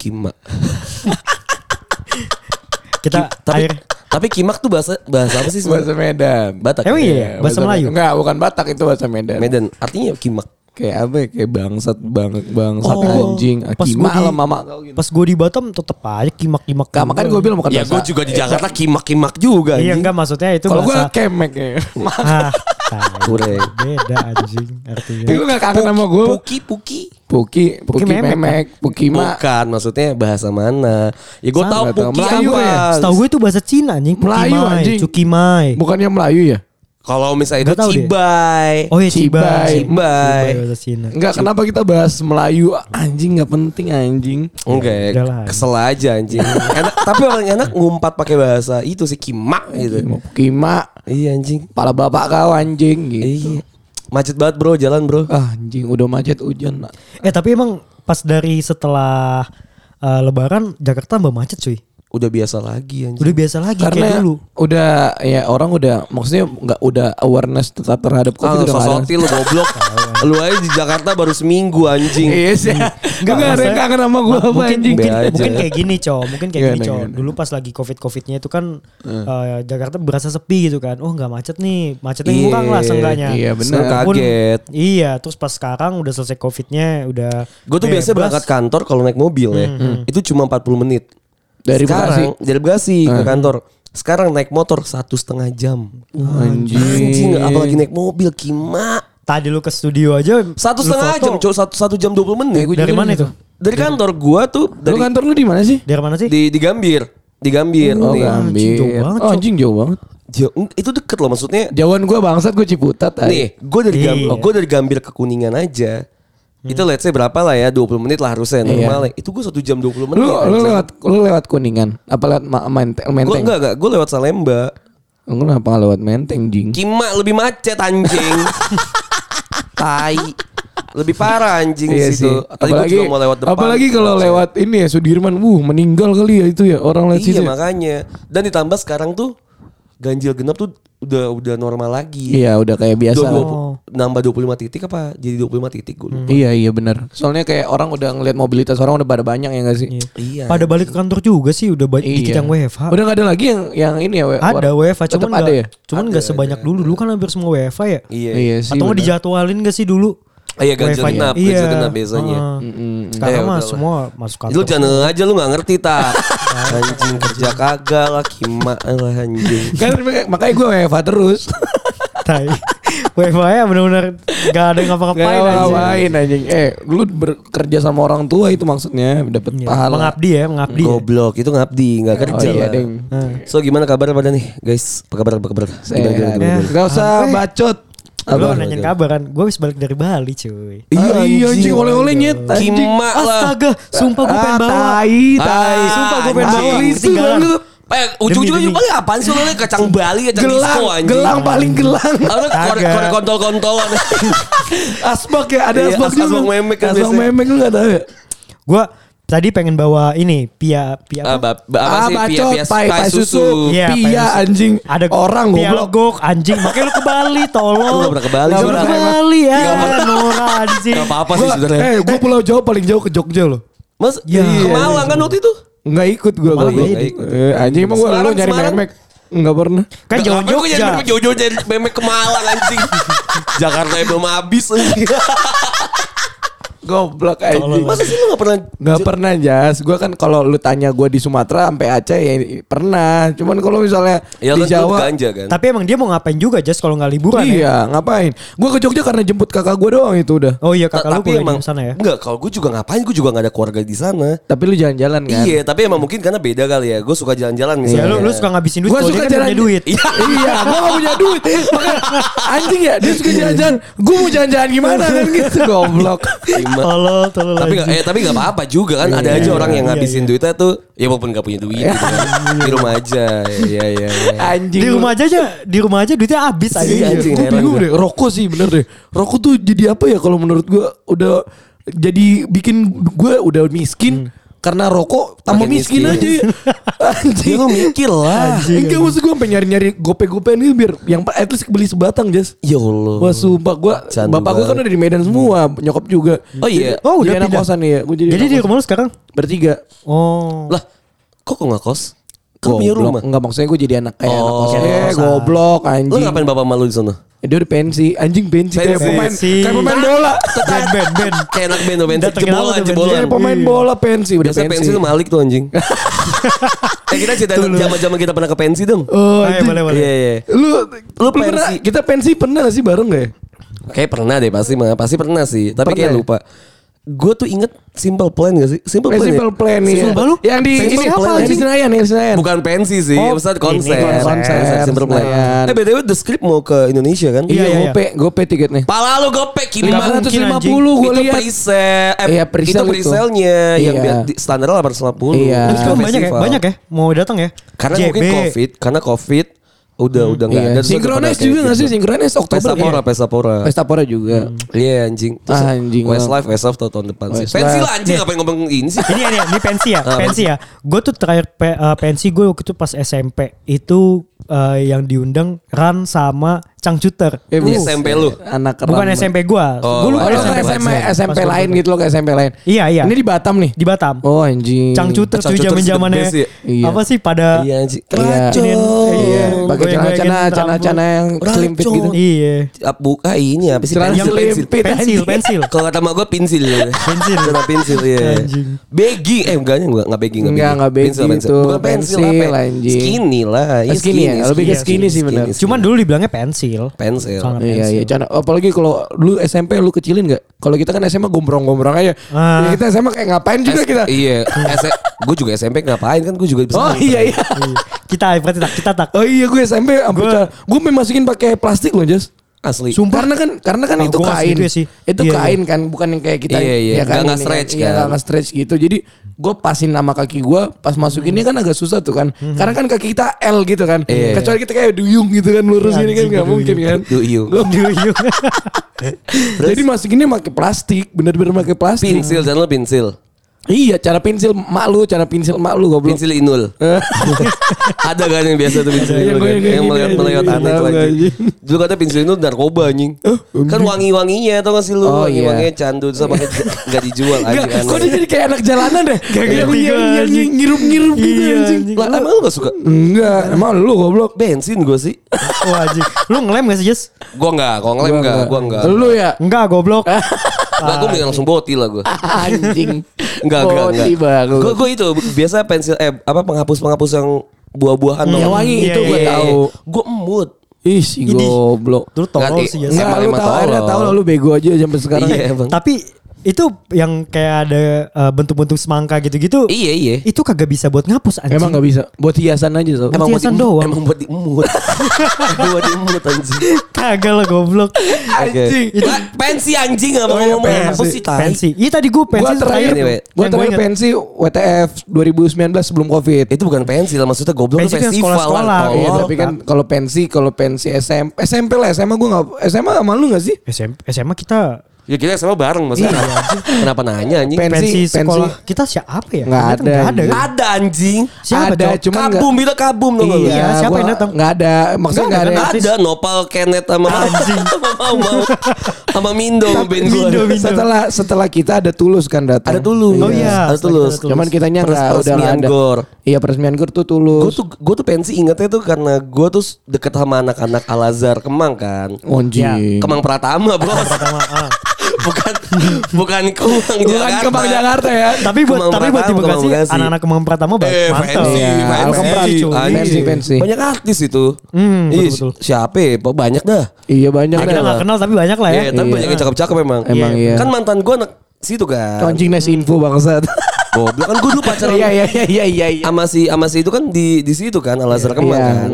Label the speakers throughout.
Speaker 1: Kimak.
Speaker 2: Kita
Speaker 1: Tapi
Speaker 2: air
Speaker 1: tapi kimak tuh bahasa bahasa apa sih
Speaker 3: Bahasa
Speaker 1: sebenarnya?
Speaker 3: Medan.
Speaker 1: Batak.
Speaker 2: Emang iya?
Speaker 3: Iya,
Speaker 2: Bahasa Melayu?
Speaker 3: Enggak, bukan Batak itu bahasa Medan.
Speaker 1: Medan. Artinya kimak.
Speaker 3: Kayak apa ya? Kayak bangsat, bang, bangsat
Speaker 2: Oh,
Speaker 3: anjing.
Speaker 2: pas
Speaker 3: Akima
Speaker 2: gua di-
Speaker 3: lah mama kau gitu.
Speaker 2: pas gue di Batam tetep aja kimak-kimak.
Speaker 3: Gak, makanya gue bilang bukan
Speaker 1: Ya
Speaker 3: bahasa.
Speaker 1: gue juga di Jakarta kimak-kimak juga.
Speaker 2: Iya enggak maksudnya itu
Speaker 3: Kalau gue
Speaker 2: bahasa
Speaker 3: kemek ya.
Speaker 2: ah,
Speaker 1: Kurang.
Speaker 2: beda anjing artinya.
Speaker 3: Lu gak kangen sama gue?
Speaker 1: Puki, puki.
Speaker 3: Puki, Puki,
Speaker 2: memek,
Speaker 3: memek, Puki mak.
Speaker 1: Bukan, maksudnya bahasa mana? Ya gue tahu. puki
Speaker 3: Melayu
Speaker 1: apa.
Speaker 3: ya?
Speaker 2: Setahu gue itu bahasa Cina anjing.
Speaker 3: Melayu,
Speaker 2: Pukimai,
Speaker 3: anjing.
Speaker 2: Cukimai.
Speaker 3: Bukannya Melayu ya?
Speaker 1: Kalau misalnya itu
Speaker 2: Nggak tahu deh.
Speaker 1: cibai.
Speaker 2: Oh iya
Speaker 3: Cibai.
Speaker 2: Cibai.
Speaker 1: Cibai.
Speaker 3: Enggak, kenapa kita bahas Melayu? Anjing gak penting anjing.
Speaker 1: Enggak,
Speaker 2: Udah lah.
Speaker 1: kesel aja anjing. enak, tapi orang enak ngumpat pakai bahasa itu sih kimak gitu.
Speaker 3: Puki mak,
Speaker 1: Iya anjing.
Speaker 3: pala bapak kau anjing gitu.
Speaker 1: Iya. Macet banget bro, jalan bro.
Speaker 3: Ah, anjing udah macet hujan.
Speaker 2: Eh tapi emang pas dari setelah eh, Lebaran Jakarta tambah macet cuy.
Speaker 1: Udah biasa lagi anjing.
Speaker 2: Udah biasa lagi kayak
Speaker 3: Karena
Speaker 2: dulu.
Speaker 3: udah ya orang udah maksudnya nggak udah awareness tetap terhadap
Speaker 1: Ah,
Speaker 3: covid udah nggak ada.
Speaker 1: sosoti lu goblok. lu aja di Jakarta baru seminggu anjing.
Speaker 3: Iya sih. Enggak ada yang kangen sama gua apa
Speaker 2: mungkin
Speaker 3: anjing.
Speaker 2: mungkin, mungkin kayak gini cow mungkin kayak
Speaker 3: Gimana,
Speaker 2: gini cow
Speaker 3: gimana?
Speaker 2: dulu pas lagi covid covidnya itu kan eh, Jakarta berasa sepi gitu kan oh nggak macet nih macetnya
Speaker 1: Iya,
Speaker 2: kurang lah seenggaknya
Speaker 3: iya, bener.
Speaker 2: Walaupun-
Speaker 1: Kaget.
Speaker 2: iya terus pas sekarang udah selesai covidnya udah
Speaker 1: Gue tuh biasanya
Speaker 2: bebas.
Speaker 1: berangkat kantor kalau naik mobil ya. Itu cuma 40 menit.
Speaker 3: Dari
Speaker 1: Sekarang, dari Bekasi ke kantor. Sekarang naik motor satu setengah jam.
Speaker 3: Anjing.
Speaker 1: Anjing, apalagi naik mobil kima.
Speaker 2: tadi lu ke studio aja
Speaker 1: Satu
Speaker 2: lu
Speaker 1: setengah
Speaker 2: foto.
Speaker 1: jam, cowok satu satu jam 20 menit.
Speaker 2: dari mana itu
Speaker 1: Dari kantor gua tuh
Speaker 3: Lu
Speaker 1: dari
Speaker 3: kantor lu di mana sih?
Speaker 2: dari mana sih
Speaker 1: di di Gambir. Di Gambir
Speaker 3: Oh,
Speaker 1: nih.
Speaker 2: anjing, jauh
Speaker 3: Gambir.
Speaker 2: banget,
Speaker 3: Oh,
Speaker 2: Cok.
Speaker 3: anjing jauh banget.
Speaker 1: Jauh- itu deket loh maksudnya.
Speaker 3: Jauhan gua bangsat gua Ciputat. ay.
Speaker 1: Nih, gue dari Gambir,
Speaker 2: Iya.
Speaker 1: gue dari Gambir ke Kuningan aja. Itu let's say berapa lah ya 20 menit lah harusnya normal. ya. Itu gue satu jam 20 menit.
Speaker 3: Lu lu lewat lu lewat Kuningan. Apa lewat Ma- Mente-
Speaker 1: Gue
Speaker 3: Menteng?
Speaker 1: enggak enggak, gue lewat Salemba.
Speaker 3: Lu kenapa nggak lewat Menteng, jing?
Speaker 1: Kima lebih macet anjing. tai. Lebih parah anjing
Speaker 3: Iya
Speaker 1: situ.
Speaker 3: sih.
Speaker 1: Tadi
Speaker 3: Apalagi
Speaker 1: juga mau lewat depan.
Speaker 3: apalagi kalau
Speaker 1: Macet.
Speaker 3: lewat ini ya Sudirman, wuh meninggal kali ya itu ya orang lewat
Speaker 1: Iya
Speaker 3: situ. ya.
Speaker 1: makanya. Dan ditambah sekarang tuh ganjil genap tuh udah udah normal lagi.
Speaker 3: Iya, udah kayak biasa.
Speaker 1: Dua-
Speaker 3: lah.
Speaker 1: dua- nambah 25 titik apa jadi 25 titik gue lupa.
Speaker 3: Iya iya benar. Soalnya kayak orang udah ngeliat mobilitas orang udah pada banyak ya gak sih?
Speaker 1: Iya.
Speaker 2: pada balik ke kantor juga sih udah banyak dikit yang WFH
Speaker 3: Udah gak ada lagi yang yang ini ya? W-
Speaker 2: ada WFH cuman
Speaker 3: ada
Speaker 2: nggak
Speaker 3: ya?
Speaker 2: cuman nggak sebanyak dulu dulu kan hampir semua WFH ya
Speaker 1: Iya.
Speaker 3: Iya sih.
Speaker 2: atau nggak
Speaker 3: benar.
Speaker 2: dijadwalin gak sih dulu
Speaker 1: Iya ganjil genap, ganjil genap biasanya.
Speaker 2: Heeh.
Speaker 3: Mm-mm.
Speaker 2: Sekarang
Speaker 1: Eh,
Speaker 2: mah semua masuk kantor.
Speaker 1: Lu jangan aja lu gak ngerti tak Anjing kerja kagak lah Kima lah anjing
Speaker 3: Kan makanya gue WFH terus.
Speaker 2: Tai. WFH ya benar-benar gak ada yang
Speaker 3: Gak
Speaker 2: ngapa-ngapain aja.
Speaker 3: ngapain anjing. Eh, lu bekerja sama orang tua itu maksudnya dapat
Speaker 2: Iya,
Speaker 3: pahala.
Speaker 2: Mengabdi ya, mengabdi. ya.
Speaker 1: Goblok itu ngabdi Gak
Speaker 3: Oh
Speaker 1: kerja
Speaker 3: iya,
Speaker 1: lah
Speaker 3: deng.
Speaker 1: So gimana kabar pada nih guys Apa kabar apa kabar Gimana, gimana, gimana,
Speaker 2: Ya.
Speaker 1: gimana?
Speaker 3: Gak usah
Speaker 2: Apa? Lu
Speaker 3: Apa?
Speaker 2: nanyain kabar kan, gue habis balik dari Bali cuy.
Speaker 3: Iya, iya anjing oleh-oleh nyet.
Speaker 1: Kima lah
Speaker 2: Astaga, sumpah gue pengen
Speaker 3: Ah,
Speaker 2: bawa.
Speaker 3: tai, tai.
Speaker 2: Sumpah gue pengen bawa. Ketinggalan.
Speaker 3: banget.
Speaker 1: Eh ujung-ujungnya paling apaan sih Lu kacang Bali Kacang
Speaker 3: Gelang,
Speaker 1: disco anjing
Speaker 3: gelang paling gelang.
Speaker 1: Ada korek, korek kontol-kontolan
Speaker 3: Asbak ya, ada
Speaker 1: Iya,
Speaker 3: asbak
Speaker 1: asbak
Speaker 3: juga.
Speaker 1: memek kan
Speaker 3: Asbak memek lu gak tau ya?
Speaker 2: Gue tadi pengen bawa ini pia pia
Speaker 1: Ah,
Speaker 2: apa?
Speaker 1: ba- ba- Apa
Speaker 3: Ah,
Speaker 1: sih Pia,
Speaker 3: bacot,
Speaker 1: pia,
Speaker 3: pai,
Speaker 1: pai
Speaker 3: pai susu.
Speaker 1: susu
Speaker 2: Iya,
Speaker 3: Pia
Speaker 2: pia susu.
Speaker 3: anjing.
Speaker 2: Ada
Speaker 3: orang
Speaker 2: pia
Speaker 3: goblok.
Speaker 2: legok anjing. Makanya lu ke Bali tolong.
Speaker 1: Lu pernah ke Bali sih,
Speaker 2: pernah ke. Bali ya. Nora anjing.
Speaker 1: Gak apa-apa sih
Speaker 3: Gua,
Speaker 1: sebenarnya
Speaker 3: eh, gue pulau Jawa paling jauh ke Jogja loh.
Speaker 1: Mas
Speaker 2: Ya.
Speaker 1: ke Malang kan waktu itu
Speaker 3: Enggak ikut
Speaker 2: nggak
Speaker 1: ikut.
Speaker 3: Eh, anjing emang gue
Speaker 1: Semarang,
Speaker 3: lu nyari
Speaker 1: Semarang.
Speaker 3: memek. Enggak pernah.
Speaker 2: Kan jauh
Speaker 1: Ngapain gua jadi
Speaker 2: Jogja.
Speaker 1: memek jauh-jauh jadi memek ke Malang anjing Jakarta yang belum habis anjing
Speaker 3: Goblok anjing.
Speaker 1: Masa sih lu gak pernah
Speaker 3: Gak pernah jas, gue kan kalau lu tanya gue di Sumatera sampai Aceh ya pernah. Cuman kalau misalnya
Speaker 1: Ya
Speaker 3: di
Speaker 1: kan
Speaker 3: Jawa,
Speaker 1: ganja kan
Speaker 2: Tapi emang dia mau ngapain juga Jas kalau nggak liburan ya?
Speaker 3: iya ngapain? Gue ke Jogja karena jemput kakak gue doang itu udah.
Speaker 2: Oh iya
Speaker 1: Ta-
Speaker 2: kakak lu
Speaker 1: tapi emang
Speaker 2: di sana ya?
Speaker 1: Enggak, kalau gue juga ngapain Gue juga gak ada keluarga di sana
Speaker 3: Tapi lu jalan-jalan kan?
Speaker 1: Iya, tapi emang mungkin karena beda kali ya Gue suka jalan-jalan
Speaker 2: Ya
Speaker 1: misalnya
Speaker 2: lu, lu suka ngabisin duit
Speaker 3: Gue suka
Speaker 2: kan
Speaker 3: jalan
Speaker 2: punya duit.
Speaker 1: Iya.
Speaker 3: iya, gue gak punya duit. Makanya, anjing ya, dia suka jalan-jalan. Gue mau jalan-jalan gimana kan gitu, goblok.
Speaker 2: Tolol, tolol
Speaker 1: tapi gak, eh tapi gak apa-apa juga kan ada aja orang yang
Speaker 2: iya,
Speaker 1: ngabisin
Speaker 2: iya.
Speaker 1: duitnya tuh ya walaupun gak punya duit gitu kan. di rumah aja ya ya ya
Speaker 3: Anjing.
Speaker 2: Di rumah aja aja, di rumah aja duitnya habis aja.
Speaker 1: Iya, anjing.
Speaker 3: Gue bingung
Speaker 1: gua.
Speaker 3: deh, rokok sih bener deh. Rokok tuh jadi apa ya kalau menurut gue udah jadi bikin gue udah miskin. Karena rokok tambah
Speaker 1: Makin
Speaker 3: miskin,
Speaker 1: miskin.
Speaker 3: aja.
Speaker 1: Ya
Speaker 3: Anjing.
Speaker 1: lu mikir lah.
Speaker 3: Enggak maksud gue sampai nyari-nyari gope-gope nih biar yang at least beli sebatang Jas.
Speaker 1: Ya Allah.
Speaker 3: Wah sumpah gue Bapak gue kan udah di Medan semua Nyokap juga
Speaker 1: Oh iya.
Speaker 2: Oh,
Speaker 3: Jadi
Speaker 2: udah
Speaker 3: anak
Speaker 2: pindah.
Speaker 3: kosan ya Gue jadi,
Speaker 2: Jadi
Speaker 3: anak
Speaker 2: di
Speaker 3: kosan.
Speaker 2: rumah lu sekarang?
Speaker 3: Bertiga
Speaker 2: Oh.
Speaker 1: Lah, kok kok nggak kos? Kan punya rumah.
Speaker 3: Enggak maksudnya gue jadi anak kayak anak
Speaker 1: Oh.
Speaker 3: kosan
Speaker 2: Kayak
Speaker 3: Eh
Speaker 2: kosan.
Speaker 3: goblok
Speaker 1: Lu
Speaker 3: anjing
Speaker 1: ngapain bapak malu di sana?
Speaker 3: Dia udah pensi Anjing pensi, Kayak
Speaker 1: Pensi.
Speaker 3: pemain
Speaker 2: Pensi.
Speaker 3: Kayak pemain bola
Speaker 2: band band band.
Speaker 1: Kayak anak band, band
Speaker 2: Datengin
Speaker 1: jebolan, jebolan.
Speaker 3: Kayak pemain
Speaker 2: Iya.
Speaker 3: bola pensi Udah
Speaker 1: Biasa
Speaker 3: pensi,
Speaker 1: pensi tuh Malik tuh anjing. eh kita cerita zaman-zaman kita pernah ke pensi dong.
Speaker 3: Oh,
Speaker 2: Ayo,
Speaker 3: anjing.
Speaker 2: boleh boleh.
Speaker 1: Iya iya.
Speaker 3: Lu
Speaker 1: Lu
Speaker 3: pernah
Speaker 1: pensi.
Speaker 3: Kita pensi pernah gak sih bareng gak ya?
Speaker 1: Kayak pernah deh pasti mah, pasti pernah sih. Tapi kayak
Speaker 3: ya?
Speaker 1: lupa. Gue tuh inget simple plan gak sih? Simple
Speaker 3: Eh,
Speaker 1: plan.
Speaker 3: Simple
Speaker 1: ya?
Speaker 3: plan nih
Speaker 1: Simple
Speaker 2: lu?
Speaker 3: Yang di
Speaker 1: Simple
Speaker 3: ini
Speaker 1: plan,
Speaker 3: apa Yang di. Senayan Yang di Senayan
Speaker 1: Bukan pensi sih,
Speaker 2: Oh,
Speaker 1: maksudnya
Speaker 2: ini,
Speaker 1: konser.
Speaker 3: konser,
Speaker 1: simple plan.
Speaker 3: Senayan.
Speaker 1: Eh btw the script mau ke Indonesia kan?
Speaker 3: Iya,
Speaker 2: Iya, iya,
Speaker 3: gope, gope tiketnya.
Speaker 1: Pala lu gopek kiri
Speaker 2: Lima
Speaker 1: banget.
Speaker 2: mungkin,
Speaker 3: 550 gue
Speaker 1: itu
Speaker 3: lihat.
Speaker 1: pre-sale, eh,
Speaker 3: Iya, pre-sale
Speaker 1: itu
Speaker 3: itu.
Speaker 1: pre-sale-nya yang
Speaker 3: Iya.
Speaker 1: biar di- standarnya 850.
Speaker 3: Iya.
Speaker 2: Terus
Speaker 1: Itu
Speaker 2: kan banyak ya? Banyak ya? Mau datang ya?
Speaker 1: Karena
Speaker 2: JB.
Speaker 1: mungkin covid, karena covid udah udah nggak
Speaker 3: Iya.
Speaker 1: ada. Pada
Speaker 3: juga
Speaker 1: kayak
Speaker 3: gak sih?
Speaker 1: gitu.
Speaker 3: Synchronize Oktober
Speaker 1: Pestapora,
Speaker 3: ya?
Speaker 1: Pestapora.
Speaker 3: Pestapora juga.
Speaker 1: Iya anjing. Terus
Speaker 3: Anjing,
Speaker 1: Westlife, Westlife tahun, tahun depan sih. Pensi lah anjing ngapain ngomong ini sih?
Speaker 2: Ini ini, ini pensi ya,
Speaker 1: Ah,
Speaker 2: pensi ya. Gue tuh terakhir pe- eh, pensi gue waktu itu pas SMP itu eh, yang diundang Ran sama Cangcuter.
Speaker 3: Eh, bu-
Speaker 1: SMP lu.
Speaker 3: Anak
Speaker 2: Bukan. SMP gue.
Speaker 1: Oh,
Speaker 2: gue lupa
Speaker 3: Oh,
Speaker 2: SMP.
Speaker 3: SMP, SMP lain
Speaker 2: gua-
Speaker 3: gitu lo ke SMP lain.
Speaker 2: Iya iya.
Speaker 3: Ini di Batam nih.
Speaker 2: di Batam.
Speaker 3: Oh anjing.
Speaker 2: Cangcuter tuh
Speaker 1: Cangcuter
Speaker 2: zaman zamannya
Speaker 1: is the best
Speaker 3: ya. Iya.
Speaker 2: apa sih pada
Speaker 1: Iya anjing.
Speaker 3: Iya.
Speaker 1: Racun.
Speaker 3: Iya, pakai celana-celana yang selimpit gitu.
Speaker 2: Iya.
Speaker 1: Ah, Buka ini apa sih? Pensil, pensil.
Speaker 2: Pensil, pensil.
Speaker 1: Kalau kata mak gue pensil ya.
Speaker 2: Pensil.
Speaker 1: Celana pensil ya.
Speaker 2: Anjing.
Speaker 1: Begging. Eh enggak enggak enggak begging
Speaker 3: Enggak, enggak begging
Speaker 1: Pensil,
Speaker 3: itu.
Speaker 1: Bukan pensil
Speaker 3: Pensil,
Speaker 1: apa? ya?
Speaker 3: anjing.
Speaker 1: Skinny lah. Iya,
Speaker 3: Oh, skinny ya? Lebih ke
Speaker 2: Iya,
Speaker 3: skinny sih benar.
Speaker 2: Cuman dulu dibilangnya pensil.
Speaker 1: Pensil.
Speaker 2: Celana
Speaker 3: Iya
Speaker 2: pensil.
Speaker 3: iya Cana. Apalagi kalau lu SMP lu kecilin gak? Kalau kita kan SMA gombrong-gombrong aja.
Speaker 2: Ah.
Speaker 3: Ya, kita SMA kayak ngapain juga kita.
Speaker 1: Iya. gue juga SMP ngapain kan gue juga bisa.
Speaker 3: Oh iya iya.
Speaker 2: Iya. Kita berarti tak kita tak.
Speaker 3: Oh iya gue SMP
Speaker 2: Gua-
Speaker 3: gue memasukin pakai plastik loh Jas.
Speaker 1: Asli.
Speaker 3: Sumpah karena kan karena kan
Speaker 2: Ah,
Speaker 3: itu kain.
Speaker 2: ya sih.
Speaker 3: Itu
Speaker 2: Iya,
Speaker 3: kain kan bukan yang kayak kita
Speaker 1: Iya, iya.
Speaker 3: ya kan.
Speaker 1: Nggak
Speaker 3: ini
Speaker 1: nge-stretch
Speaker 3: Iya,
Speaker 1: kan.
Speaker 3: nggak nge-stretch gitu. Jadi gue pasin nama kaki gue pas masukinnya kan agak susah tuh kan. Karena kan kaki kita L gitu kan.
Speaker 1: Iya.
Speaker 3: Kecuali kita kayak duyung gitu kan lurus gini kan
Speaker 2: Anjing,
Speaker 3: nggak mungkin kan.
Speaker 1: Duyung.
Speaker 2: Duyung.
Speaker 3: Jadi masukinnya pakai plastik, bener-bener pakai plastik.
Speaker 1: Pensil dan lo pensil.
Speaker 3: Iya, cara pensil mak lu, cara pensil mak lu goblok.
Speaker 1: Pensil inul. Ada kan yang biasa tuh pensil
Speaker 3: Ada,
Speaker 1: inul
Speaker 3: yang
Speaker 1: kan? Yang melewat
Speaker 3: gitu.
Speaker 1: aneh anjing.
Speaker 3: anjing.
Speaker 1: Dulu kata pensil inul narkoba anjing. Kan wangi-wanginya tau gak sih lu?
Speaker 3: Oh, iya.
Speaker 1: Wangi-wanginya candu terus makanya gak dijual anjing
Speaker 3: kok dia jadi kayak anak jalanan deh.
Speaker 2: Ngerti gua,
Speaker 3: yang- yang
Speaker 2: anjing.
Speaker 3: ngirup-ngirup gitu
Speaker 2: Iya,
Speaker 3: anjing.
Speaker 2: anjing.
Speaker 1: Lah emang lu gak suka?
Speaker 3: Enggak, emang lu goblok.
Speaker 1: Bensin gue sih.
Speaker 2: Wah anjing. Lu ngelem gak sih Jess?
Speaker 1: Gue enggak, kalau ngelem enggak, gue enggak.
Speaker 3: Lu ya?
Speaker 2: Enggak goblok.
Speaker 1: Enggak, gue mending langsung boti lah gue.
Speaker 3: Anjing.
Speaker 1: Enggak, enggak, enggak. Gue gue itu biasa pensil eh apa penghapus-penghapus yang buah-buahan
Speaker 3: Yang
Speaker 1: tau.
Speaker 3: wangi
Speaker 2: Iya,
Speaker 3: itu gue
Speaker 2: iya,
Speaker 3: tahu.
Speaker 1: Gue emut.
Speaker 3: Ih, si goblok.
Speaker 2: Dulu tolol sih Jess.
Speaker 1: Iya,
Speaker 3: Enggak,
Speaker 1: Emang-
Speaker 3: lu
Speaker 1: emang
Speaker 3: tahu ada
Speaker 1: tolol.
Speaker 3: tahu lah lu bego aja sampai sekarang.
Speaker 1: Iya, Bang.
Speaker 2: Tapi itu yang kayak ada eh, bentuk-bentuk semangka gitu-gitu.
Speaker 1: Iya, iya.
Speaker 2: Itu kagak bisa buat ngapus anjing.
Speaker 3: Emang gak bisa. Buat hiasan aja sob.
Speaker 2: Emang-
Speaker 1: buat
Speaker 2: hiasan
Speaker 1: diemut-
Speaker 2: doang.
Speaker 1: Emang buat diemut. Buat diemut anjing.
Speaker 2: Kagak lah goblok.
Speaker 3: Anjing.
Speaker 1: Itu pensi anjing apa
Speaker 3: Oh, iya,
Speaker 1: ngomong apa
Speaker 3: pensi.
Speaker 1: sih tai.
Speaker 2: Pensi. Iya tadi gue pensi
Speaker 3: Gua terakhir, gua terakhir
Speaker 2: inget.
Speaker 3: pensi WTF 2019 sebelum Covid.
Speaker 1: Itu bukan pensi lah maksudnya goblok
Speaker 2: Pensi
Speaker 1: itu
Speaker 2: kan
Speaker 1: festival
Speaker 2: sekolah-sekolah.
Speaker 1: lah.
Speaker 2: Iya,
Speaker 3: Iya, tapi kan kalau pensi, kalau pensi SMP, SMP lah, SMA gue nggak, SMA sama lu nggak sih?
Speaker 2: SM, SMA kita
Speaker 1: Ya kita sama bareng maksudnya. Kenapa nanya anjing?
Speaker 3: Pen-
Speaker 2: pensi,
Speaker 3: Pensi-
Speaker 2: sekolah kita siapa ya?
Speaker 3: Nggak
Speaker 2: Ternyata
Speaker 3: ada,
Speaker 2: ada.
Speaker 3: anjing.
Speaker 2: kan?
Speaker 1: Ada anjing.
Speaker 2: Siapa
Speaker 3: ada, nggak-
Speaker 1: kabum itu kabum dong lu.
Speaker 2: Iya, siapa yang datang?
Speaker 3: Nggak ada, maksudnya
Speaker 2: Nggak
Speaker 3: nggak
Speaker 2: ada, kan?
Speaker 1: Ada Nopal Kenneth sama
Speaker 2: Anjing.
Speaker 1: sama Mindo gua.
Speaker 2: Mindo, Mindo.
Speaker 3: Setelah setelah kita ada tulus kan datang.
Speaker 1: Ada tulus.
Speaker 2: Oh iya,
Speaker 1: Ada tulus.
Speaker 3: Cuman kitanya nggak udah ada.
Speaker 1: gor.
Speaker 3: Iya peresmian gor tuh
Speaker 1: Gue
Speaker 3: tulus.
Speaker 1: tuh gue tuh pensi ingetnya tuh karena gue tuh deket sama anak-anak Al Azhar Kemang kan.
Speaker 3: Anjing.
Speaker 1: Kemang Pratama bro.
Speaker 2: Pertama, ah.
Speaker 1: Bukan bukan Kemang
Speaker 3: Bukan
Speaker 1: Jakarta.
Speaker 3: Kemang Jakarta ya.
Speaker 2: Tapi buat
Speaker 1: Kemang
Speaker 2: tapi buat di Bekasi anak-anak Kemang Pratama ba-
Speaker 1: Eh,
Speaker 2: mantap.
Speaker 3: Iya,
Speaker 1: fancy,
Speaker 3: fancy, fancy.
Speaker 1: Banyak artis itu.
Speaker 2: Hmm,
Speaker 1: Ih,
Speaker 2: betul-betul.
Speaker 1: siapa ya? Pak, Banyak dah.
Speaker 3: Iya banyak
Speaker 2: Ya, kita nggak kenal tapi banyak lah ya.
Speaker 1: Iya, tapi
Speaker 3: Iya.
Speaker 1: banyak yang cakep-cakep emang.
Speaker 3: Emang iya.
Speaker 1: Kan mantan gue anak situ kan.
Speaker 3: Anjing nasi info bangsat.
Speaker 1: Goblok kan gue dulu pacaran.
Speaker 3: Iya iya iya iya iya. iya.
Speaker 1: sama si sama si itu kan di di situ kan Al Azhar Kemang
Speaker 3: Iya.
Speaker 1: kan.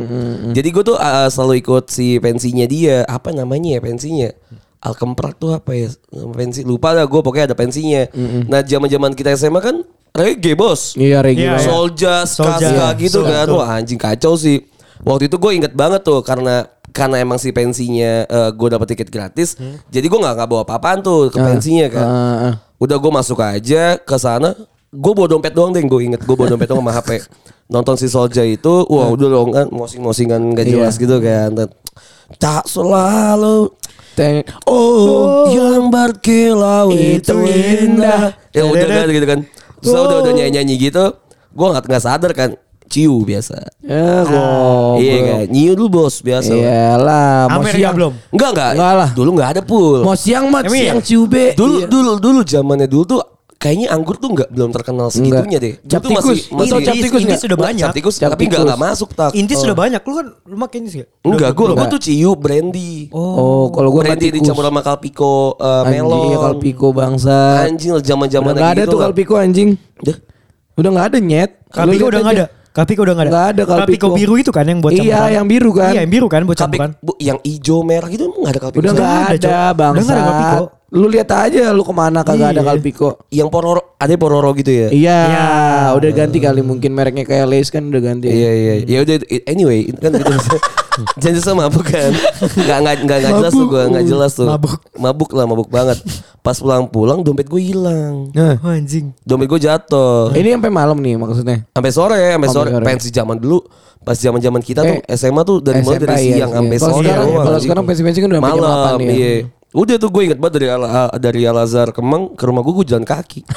Speaker 1: Jadi gue tuh uh, selalu ikut si pensinya dia. Apa namanya ya pensinya? Alkemprak tuh apa ya? Pensi lupa dah gue pokoknya ada pensinya. Nah zaman-zaman kita SMA kan reggae bos.
Speaker 3: Iya.
Speaker 2: Iya,
Speaker 3: Iya,
Speaker 2: iya.
Speaker 1: Solja, ska gitu
Speaker 2: Iya,
Speaker 1: kan. Wah anjing kacau sih. Waktu itu gue inget banget tuh karena karena emang si pensinya gue dapet tiket gratis. Jadi gue nggak nggak bawa apa-apaan tuh ke pensinya kan.
Speaker 3: Ah, ah.
Speaker 1: Udah gue masuk aja ke sana gue bawa dompet doang deh gue inget gue bawa dompet doang sama HP nonton si Solja itu wah udah dong kan mosing-mosingan gak jelas gitu kan Dan, tak selalu
Speaker 3: Teng-
Speaker 1: oh, yang berkilau itu indah ya udah kan gitu kan terus udah udah
Speaker 3: Oh.
Speaker 1: nyanyi nyanyi gitu gue nggak nggak sadar kan ciu biasa
Speaker 3: Ya goblok.
Speaker 1: iya kan nyiu dulu bos biasa
Speaker 3: Iyalah, mau
Speaker 2: Amerika
Speaker 3: siang
Speaker 2: belum.
Speaker 1: Enggak enggak.
Speaker 3: Enggak lah.
Speaker 1: Dulu enggak ada pool.
Speaker 3: Mau siang mah siang ciube.
Speaker 1: Dulu
Speaker 3: Iya.
Speaker 1: dulu dulu zamannya dulu tuh kayaknya anggur tuh enggak belum terkenal segitunya deh.
Speaker 3: Cap
Speaker 1: tuh
Speaker 3: tikus. Lu tau cap tikus nggak?
Speaker 2: sudah
Speaker 1: Nggak,
Speaker 2: banyak.
Speaker 1: cap tikus,
Speaker 3: Cap
Speaker 1: tapi enggak
Speaker 3: tikus.
Speaker 1: enggak masuk tak.
Speaker 2: Intis
Speaker 1: Oh.
Speaker 2: sudah banyak. Lu kan lu makin gak?
Speaker 1: Enggak, gue
Speaker 3: Enggak.
Speaker 1: gue tuh ciu brandy.
Speaker 3: Oh, kalau gua
Speaker 1: brandy dicampur sama kalpiko uh,
Speaker 3: Anjing,
Speaker 1: melon.
Speaker 3: iya, kalpiko bangsa.
Speaker 1: Anjing lah zaman-zaman
Speaker 3: Udah nggak ada
Speaker 1: gitu
Speaker 3: tuh kalpiko anjing.
Speaker 1: Dah.
Speaker 3: Udah nggak ada nyet.
Speaker 2: Kalpiko udah nggak ada. Kalpiko udah nggak ada.
Speaker 3: Nggak ada Kalpiko.
Speaker 2: biru itu kan yang buat
Speaker 3: Iya,
Speaker 2: campuran.
Speaker 3: yang biru kan.
Speaker 2: Iya, yang biru kan buat
Speaker 1: Kalpik,
Speaker 2: campuran.
Speaker 1: bu, yang hijau merah gitu emang nggak ada kalpiko.
Speaker 3: Udah nggak
Speaker 2: ada,
Speaker 3: ada,
Speaker 2: Cok. Udah
Speaker 3: bangsa.
Speaker 2: nggak ada kalpiko.
Speaker 3: Lu lihat aja lu ke mana kagak ada
Speaker 2: Iya.
Speaker 3: kalpiko.
Speaker 1: Yang pororo, ada pororo gitu ya.
Speaker 3: Iya,
Speaker 2: Iya.
Speaker 3: udah ganti kali mungkin mereknya kayak Lays kan udah ganti.
Speaker 1: Iya iya. Ya udah anyway itu kan gitu. Jangan sama mabuk kan. Enggak enggak enggak enggak jelas tuh
Speaker 3: Mabuk.
Speaker 1: gua, enggak jelas tuh.
Speaker 2: Mabuk.
Speaker 1: Mabuk lah, mabuk banget. Pas pulang-pulang dompet gue hilang.
Speaker 3: Nah,
Speaker 2: Oh, anjing.
Speaker 1: Dompet gue jatuh.
Speaker 3: ini sampai malam nih maksudnya.
Speaker 1: Sampai sore, sampai sore.
Speaker 3: Sampai sore.
Speaker 1: Pensi zaman dulu pas zaman-zaman kita tuh
Speaker 3: Eh,
Speaker 1: SMA tuh dari mulai dari
Speaker 3: iya,
Speaker 1: siang
Speaker 3: iya.
Speaker 1: sampai
Speaker 3: Kalau
Speaker 1: sore.
Speaker 3: kalau sekarang pensi-pensi kan udah
Speaker 1: malam,
Speaker 3: 8 ya.
Speaker 1: iya. Udah tuh gue inget banget dari Al dari Al Azhar Kemang ke rumah gue gue jalan kaki.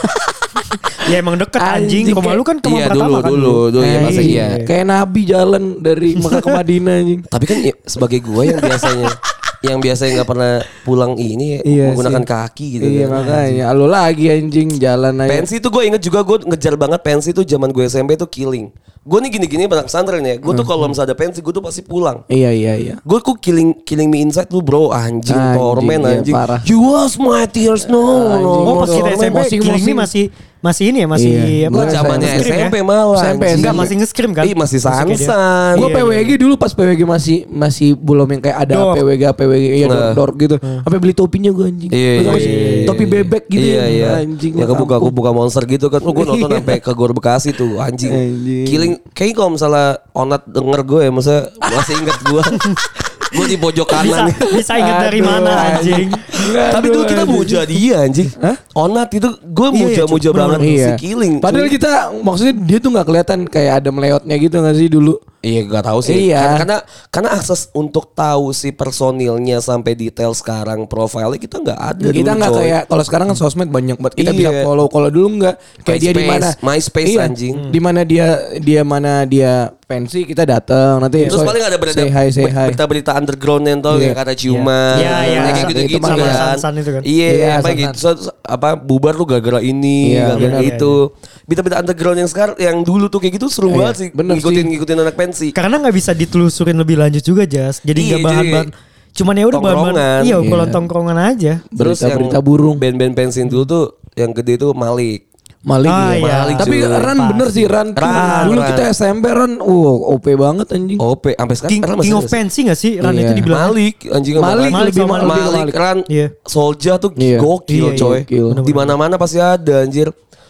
Speaker 2: Ya emang deket anjing.
Speaker 3: Anjing,
Speaker 2: Rumah lu kan ke
Speaker 1: iya
Speaker 2: Pratama
Speaker 1: dulu
Speaker 2: kan
Speaker 1: dulu dulu ya masa iya.
Speaker 3: Kayak Nabi jalan dari Mekah ke Madinah anjing.
Speaker 1: Tapi kan ya, sebagai gue yang biasanya yang biasanya nggak pernah pulang ini ya,
Speaker 3: Iya
Speaker 1: menggunakan
Speaker 3: sih.
Speaker 1: kaki gitu
Speaker 3: Iya
Speaker 1: kan.
Speaker 3: makanya. Lu lagi anjing jalan aja.
Speaker 1: Pensi tuh gue inget juga gue ngejar banget pensi tuh zaman gue SMP tuh killing. Gue nih gini-gini pada pesantren ya. Gue tuh kalau misalnya ada pensi gue tuh pasti pulang.
Speaker 3: Iya iya iya.
Speaker 1: Gue kok killing killing me inside tuh bro anjing,
Speaker 3: Anjing,
Speaker 1: torment
Speaker 3: iya,
Speaker 1: anjing.
Speaker 3: parah.
Speaker 1: You was my tears no.
Speaker 3: Anjing.
Speaker 1: no
Speaker 2: Oh pas kita. SMP Killing Me masih masih ini ya masih
Speaker 3: Iya.
Speaker 2: apa?
Speaker 1: Gue zamannya
Speaker 2: nge-scream ya?
Speaker 1: SMP malah.
Speaker 3: SMP.
Speaker 2: Enggak masih nge-scream kan?
Speaker 1: Iya masih sansan.
Speaker 3: Gue
Speaker 2: Iya,
Speaker 3: PWG dulu pas PWG masih masih belum yang kayak ada
Speaker 2: Dor.
Speaker 3: PWG PWG iya
Speaker 1: Nah.
Speaker 3: dor, dor gitu. Sampai beli topinya gue anjing.
Speaker 1: Iya, iya, iya, iya,
Speaker 3: Topi
Speaker 1: iya.
Speaker 3: bebek gitu
Speaker 1: iya,
Speaker 3: ya.
Speaker 1: iya.
Speaker 3: Anjing
Speaker 1: Ya kebuka
Speaker 3: kampung.
Speaker 1: kebuka monster gitu kan. Oh, gue nonton sampai ke Gor Bekasi tuh anjing.
Speaker 3: Anjing.
Speaker 1: Killing kayaknya kalau misalnya Onat denger gue ya masa masih ingat gue. gue di pojok
Speaker 2: Bisa
Speaker 1: kanan.
Speaker 2: bisa ingat dari
Speaker 3: Aduh,
Speaker 2: mana anjing?
Speaker 1: Tapi dulu kita muja dia anjing. Onat itu gue
Speaker 2: Iya,
Speaker 1: muja-muja
Speaker 2: bener,
Speaker 1: banget
Speaker 3: Iya.
Speaker 1: si Killing.
Speaker 3: Padahal
Speaker 1: cuy.
Speaker 3: kita maksudnya dia tuh nggak kelihatan kayak ada meleotnya gitu nggak sih dulu?
Speaker 1: Iya gak tahu sih.
Speaker 3: Iya.
Speaker 1: Karena, karena karena akses untuk tahu si personilnya sampai detail sekarang profilnya kita nggak ada.
Speaker 3: kita
Speaker 1: dulu,
Speaker 3: nggak kayak kalau sekarang kan sosmed banyak banget kita
Speaker 1: Iya.
Speaker 3: bisa follow kalau dulu nggak kayak dia di
Speaker 1: MySpace,
Speaker 3: mana
Speaker 1: MySpace,
Speaker 3: Iya,
Speaker 1: anjing.
Speaker 3: di mana dia dia mana dia pensi kita datang nanti
Speaker 1: Terus
Speaker 3: so-
Speaker 1: paling ada berita
Speaker 3: say hi say hi
Speaker 1: berita-berita underground yang tau
Speaker 3: Iya.
Speaker 1: kayak kata ciuman,
Speaker 2: Iya, iya.
Speaker 1: kayak
Speaker 3: Itu
Speaker 1: gitu-gitu
Speaker 3: mah
Speaker 1: kan.
Speaker 3: iya.
Speaker 1: Iya,
Speaker 3: Iya,
Speaker 1: apa gitu. So- apa bubar tuh gara-gara ini,
Speaker 3: Iya,
Speaker 1: gara-gara itu. Berita-berita underground yang sekarang yang dulu tuh kayak gitu seru
Speaker 3: Iya,
Speaker 1: banget sih.
Speaker 3: bener
Speaker 1: ngikutin
Speaker 3: sih.
Speaker 1: ngikutin anak pensi.
Speaker 2: Karena nggak bisa ditelusurin lebih lanjut juga Jas. Jadi
Speaker 1: Iya,
Speaker 2: nggak bahan-bahan. Cuman ya udah bahan-bahan. Iya,
Speaker 3: Iya.
Speaker 2: obrolan tongkrongan aja.
Speaker 1: Terus yang
Speaker 3: berita burung
Speaker 1: band-band pensi dulu tuh yang gede tuh Malik.
Speaker 3: Malik
Speaker 2: Ah,
Speaker 3: iya.
Speaker 2: iya.
Speaker 1: Malik,
Speaker 3: tapi
Speaker 1: cuy.
Speaker 3: Ran
Speaker 2: Pas.
Speaker 3: bener sih Ran, tuh
Speaker 1: Ran,
Speaker 3: dulu
Speaker 1: Ran.
Speaker 3: kita SMP Ran wow OP banget anjing
Speaker 1: OP sampai sekarang
Speaker 2: King,
Speaker 1: Ran
Speaker 2: King of? Pensi gak sih? Ran
Speaker 3: Iya.
Speaker 2: itu dibilang.
Speaker 1: Malik anjing sama
Speaker 3: Malik,
Speaker 2: Malik
Speaker 3: lebih Malik,
Speaker 1: Malik,
Speaker 3: Malik.
Speaker 1: Ran
Speaker 2: Iya.
Speaker 1: Solja tuh
Speaker 3: Iya.
Speaker 1: gokil
Speaker 2: Iya, iya,
Speaker 1: coy.
Speaker 3: gokil.
Speaker 1: Di mana-mana pasti ada anjir.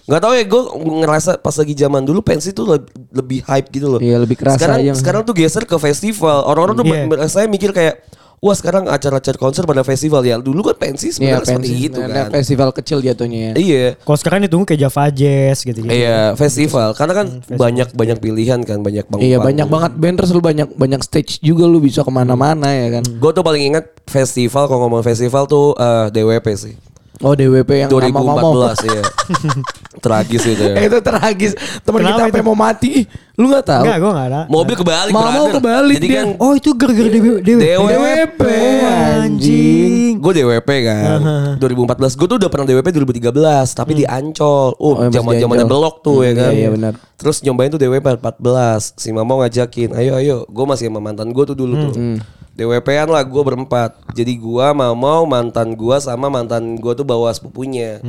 Speaker 1: Nggak tahu ya gue ngerasa pas lagi zaman dulu pensi tuh lebih, lebih hype gitu loh.
Speaker 3: Iya, lebih kerasa
Speaker 1: Sekarang
Speaker 3: aja.
Speaker 1: sekarang tuh geser ke festival. Orang-orang tuh
Speaker 2: Iya.
Speaker 1: mer- saya mikir kayak wah sekarang acara-acara konser pada festival ya. Dulu kan pensi
Speaker 3: Iya
Speaker 1: sebenarnya seperti
Speaker 3: pensi
Speaker 1: itu kan.
Speaker 3: festival kecil jatuhnya ya
Speaker 1: Iya.
Speaker 2: Kalau sekarang ditunggu kayak Java Jazz gitu-gitu.
Speaker 1: Iya, festival. Karena kan banyak banyak pilihan kan, banyak banget.
Speaker 3: Iya banyak banget band terus lu banyak banyak stage juga lu bisa ke mana-mana ya kan.
Speaker 1: Gue tuh paling ingat festival kalau ngomong festival tuh eh, DWP sih.
Speaker 3: Oh DWP yang sama Mamo.
Speaker 1: 2014 ya. Tragis itu ya.
Speaker 3: Itu tragis. Temen
Speaker 2: Kenapa
Speaker 3: kita sampai mau mati. Lu nggak tahu?
Speaker 2: Enggak, gue gak ada.
Speaker 1: Mobil kebalik
Speaker 3: Mama
Speaker 1: brother.
Speaker 3: kebalik
Speaker 1: Jadi
Speaker 3: dia.
Speaker 1: kan
Speaker 2: Oh itu gara-gara DW, DW.
Speaker 1: DWP,
Speaker 2: anjing.
Speaker 1: gue DWP kan 2014 gue tuh udah pernah DWP 2013 tapi di Ancol
Speaker 3: Oh,
Speaker 1: oh zaman zamannya
Speaker 3: Ancol.
Speaker 1: blok tuh ya
Speaker 3: Hmm,
Speaker 1: kan
Speaker 3: iya, iya, benar.
Speaker 1: terus nyobain tuh DWP 14 si mama ngajakin ayo ayo gue masih sama mantan gue tuh dulu tuh DWP-an lah gue berempat jadi gue mau mantan gue sama mantan gue tuh bawa sepupunya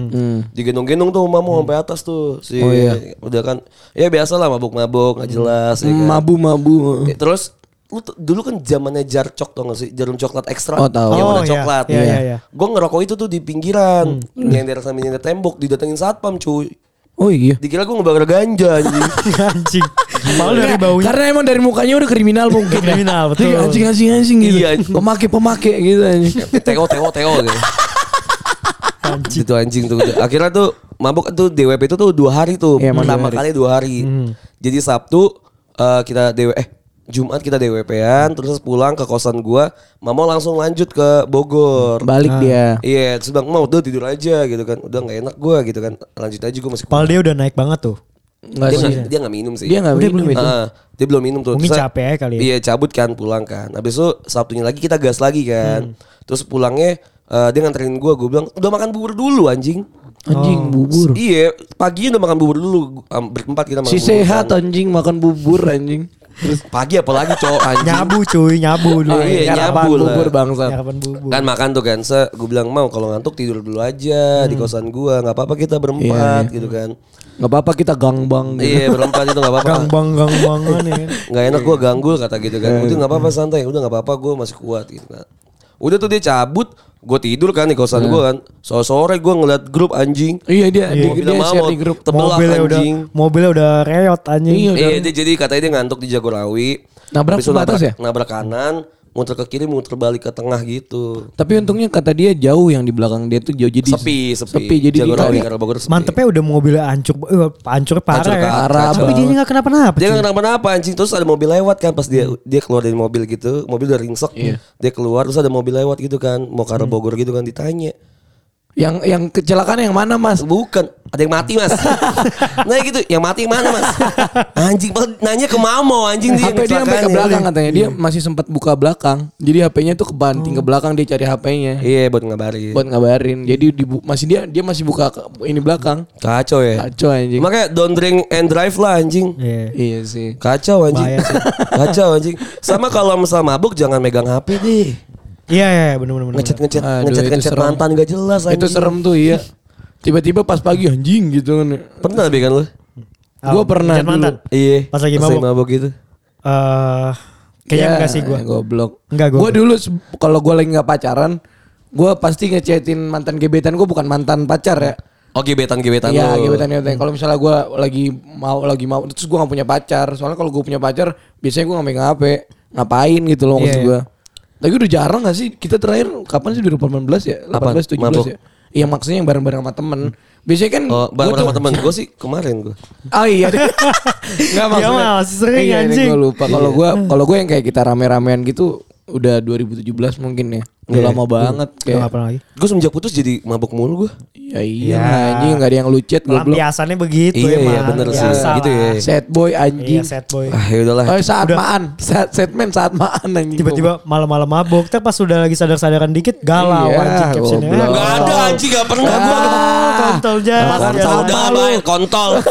Speaker 1: digendong-gendong tuh mama sampai atas tuh si
Speaker 3: Oh, iya.
Speaker 1: udah kan ya biasa lah mabuk-mabuk nggak jelas ya kan.
Speaker 3: Mabu-mabu.
Speaker 1: Eh, Terus lu tuh- dulu kan zamannya jar cok tau gak sih jarum coklat ekstra
Speaker 3: Oh, tahu.
Speaker 1: yang
Speaker 2: Oh,
Speaker 1: warna
Speaker 2: iya.
Speaker 1: coklat
Speaker 2: Iya, iya, iya.
Speaker 1: gue ngerokok itu tuh di pinggiran
Speaker 3: Hmm.
Speaker 1: nyender sambil nyender tembok didatengin satpam cuy
Speaker 3: Oh iya.
Speaker 1: dikira gue ngebakar ganja anjing
Speaker 2: anjing. Malu dari baunya.
Speaker 3: Karena emang dari mukanya udah kriminal mungkin. ya.
Speaker 2: Kriminal, betul.
Speaker 3: Iya, Anjing anjing anjing gitu.
Speaker 1: Iya.
Speaker 3: Pemake pemake gitu anjing.
Speaker 1: teo teo teo gitu itu anjing tuh. Akhirnya tuh mabuk tuh DWP itu tuh dua hari tuh.
Speaker 3: Iya,
Speaker 1: Pertama
Speaker 3: dua hari.
Speaker 1: kali dua hari. Jadi Sabtu eh, kita DW eh Jumat kita DWP-an terus pulang ke kosan gua, Mama langsung lanjut ke Bogor.
Speaker 3: Balik dia.
Speaker 1: Iya, terus bilang mau udah tidur aja gitu kan. Udah nggak enak gua gitu kan. Lanjut aja gua masih
Speaker 2: Pal dia udah naik banget tuh.
Speaker 3: Enggak
Speaker 1: dia
Speaker 3: sih.
Speaker 1: nggak dia nggak minum sih.
Speaker 3: Dia enggak
Speaker 2: Udah
Speaker 3: minum
Speaker 2: belum
Speaker 3: itu.
Speaker 1: Ah, dia belum minum tuh.
Speaker 2: Mungkin
Speaker 1: Terus-
Speaker 2: capek aja kali ya.
Speaker 1: Iya cabut kan pulang kan. Habis itu Sabtunya lagi kita gas lagi kan. Terus pulangnya eh, dia nganterin gua, gua bilang udah makan bubur dulu anjing.
Speaker 3: Anjing bubur.
Speaker 1: Iya, paginya udah makan bubur dulu. Um, berempat kita makan
Speaker 3: Si
Speaker 1: bubur
Speaker 3: sehat
Speaker 1: kan.
Speaker 3: anjing makan bubur anjing.
Speaker 1: Terus pagi apalagi cowok anjing.
Speaker 2: Nyabu cuy, nyabu dulu.
Speaker 1: Oh, iya,
Speaker 3: Nyarapan
Speaker 1: nyabu lah.
Speaker 3: bubur bangsa.
Speaker 2: Nyarapan bubur.
Speaker 1: Kan makan tuh kan, se, gue bilang mau kalau ngantuk tidur dulu aja di kosan gua, nggak apa-apa kita berempat gitu kan.
Speaker 3: Enggak apa-apa kita gangbang gitu.
Speaker 1: Iya berempat itu nggak apa-apa.
Speaker 2: Gang bang gang bangan ya.
Speaker 1: nggak enak gue ganggu kata gitu kan udah nggak apa-apa santai udah nggak apa-apa gue masih kuat gitu kan udah tuh dia cabut gue tidur kan di kosan gue kan sore sore gue ngeliat grup anjing
Speaker 3: Iya dia dia,
Speaker 1: Gua
Speaker 3: dia share
Speaker 1: mau
Speaker 3: di grup.
Speaker 1: tebelah
Speaker 2: Mobilnya udah
Speaker 1: anjing
Speaker 2: mobilnya udah reot anjing.
Speaker 3: Iya.
Speaker 1: Iya dia jadi katanya dia ngantuk di Jagorawi
Speaker 3: Nabrak
Speaker 1: itu
Speaker 3: pembatas ya?
Speaker 1: Nabrak kanan muter ke kiri muter balik ke tengah gitu
Speaker 3: Tapi untungnya kata dia jauh yang di belakang dia tuh jauh jadi
Speaker 1: sepi sepi,
Speaker 3: sepi jadi
Speaker 1: Jagorawi karena Bogor sepi
Speaker 2: Mantepnya udah mobilnya hancur, eh, hancur parah
Speaker 1: Hancur
Speaker 2: ya.
Speaker 1: parah,
Speaker 2: Tapi dia nggak kenapa-napa.
Speaker 1: dia nggak kenapa-napa anjing terus ada mobil lewat kan pas dia
Speaker 3: Hmm.
Speaker 1: dia keluar dari mobil gitu mobil udah ringsek
Speaker 3: Iya.
Speaker 1: dia keluar terus ada mobil lewat gitu kan mau ke arah
Speaker 3: Hmm.
Speaker 1: Bogor gitu kan ditanya
Speaker 3: yang yang kecelakaan yang mana Mas?
Speaker 1: Bukan, ada yang mati mas. nah gitu, yang mati yang mana mas? Anjing, nanya ke mamo anjing dia.
Speaker 3: HP dia sampai ke belakang katanya dia masih sempat buka belakang. Jadi HP-nya tuh kebanting ke belakang dia cari HP-nya
Speaker 1: Iya buat ngabarin.
Speaker 3: buat ngabarin. Jadi dibu- masih dia dia masih buka ke- ini belakang.
Speaker 1: Kacau ya.
Speaker 3: Kacau anjing.
Speaker 1: Makanya don't drink and drive lah anjing.
Speaker 2: Iya.
Speaker 3: Iya sih.
Speaker 1: Kacau anjing. Kacau anjing. Sama kalau misalnya mabuk jangan megang HP deh.
Speaker 2: Iya iya.
Speaker 1: Ngechat ngechat
Speaker 3: Aduh,
Speaker 1: ngechat
Speaker 3: itu
Speaker 1: ngechat
Speaker 3: serem.
Speaker 1: mantan gak jelas anjing.
Speaker 3: Itu serem tuh iya. Tiba-tiba pas pagi anjing gitu kan.
Speaker 1: Pernah lebih kan lu?
Speaker 3: Gua pernah
Speaker 2: ngechat mantan.
Speaker 3: dulu.
Speaker 1: Iya.
Speaker 2: Pas lagi mabuk.
Speaker 1: mabuk gitu.
Speaker 2: Eh kayaknya
Speaker 3: Ya,
Speaker 2: enggak sih gua.
Speaker 3: Goblok.
Speaker 2: Enggak, gua.
Speaker 3: Gua dulu kalau gua lagi nggak pacaran, gua pasti ngechatin mantan gebetan gua bukan mantan pacar ya.
Speaker 1: Oh gebetan gebetan
Speaker 3: Iya, gebetan gebetan. Kalau misalnya gua lagi mau lagi mau terus gua nggak punya pacar. Soalnya kalau gua punya pacar, biasanya gua nggak megang HP. Ngapain gitu loh maksud
Speaker 2: Iya.
Speaker 3: gua. Tapi udah jarang gak sih kita terakhir kapan sih 2018 ya? 18 17
Speaker 1: Mabuk.
Speaker 3: ya. Iya maksudnya yang bareng-bareng sama temen. Biasanya kan
Speaker 1: Oh, bareng sama teman gue sih kemarin gue.
Speaker 3: Oh iya. Enggak
Speaker 2: Dia mah masih sering,
Speaker 3: iya,
Speaker 2: anjing.
Speaker 3: Gue lupa. Kalau gua kalau gua yang kayak kita rame-ramean gitu udah 2017 mungkin ya. Udah
Speaker 1: Iya.
Speaker 3: lama banget kayak.
Speaker 2: pernah lagi.
Speaker 1: Gue semenjak putus jadi mabuk mulu gue.
Speaker 3: Ya iya
Speaker 2: Ya.
Speaker 3: anjing enggak ada yang lucet goblok.
Speaker 2: Pelampiasannya begitu
Speaker 1: Iya,
Speaker 2: emang.
Speaker 1: iya, bener sih.
Speaker 2: Biasa
Speaker 1: Gitu ya.
Speaker 3: Sad boy
Speaker 2: Iya
Speaker 3: anjing.
Speaker 2: sad boy.
Speaker 1: Ah ya udahlah.
Speaker 3: Oh saat
Speaker 2: Udah.
Speaker 3: maan. Saat set man saat maan anjing.
Speaker 2: Tiba-tiba malam-malam mabuk, tapi pas udah lagi sadar-sadaran dikit galau
Speaker 3: Iya,
Speaker 2: anjing captionnya.
Speaker 3: goblok.
Speaker 1: Gak ada anjing gak pernah gue.
Speaker 2: Kontol jangan.
Speaker 1: Kontol kontol.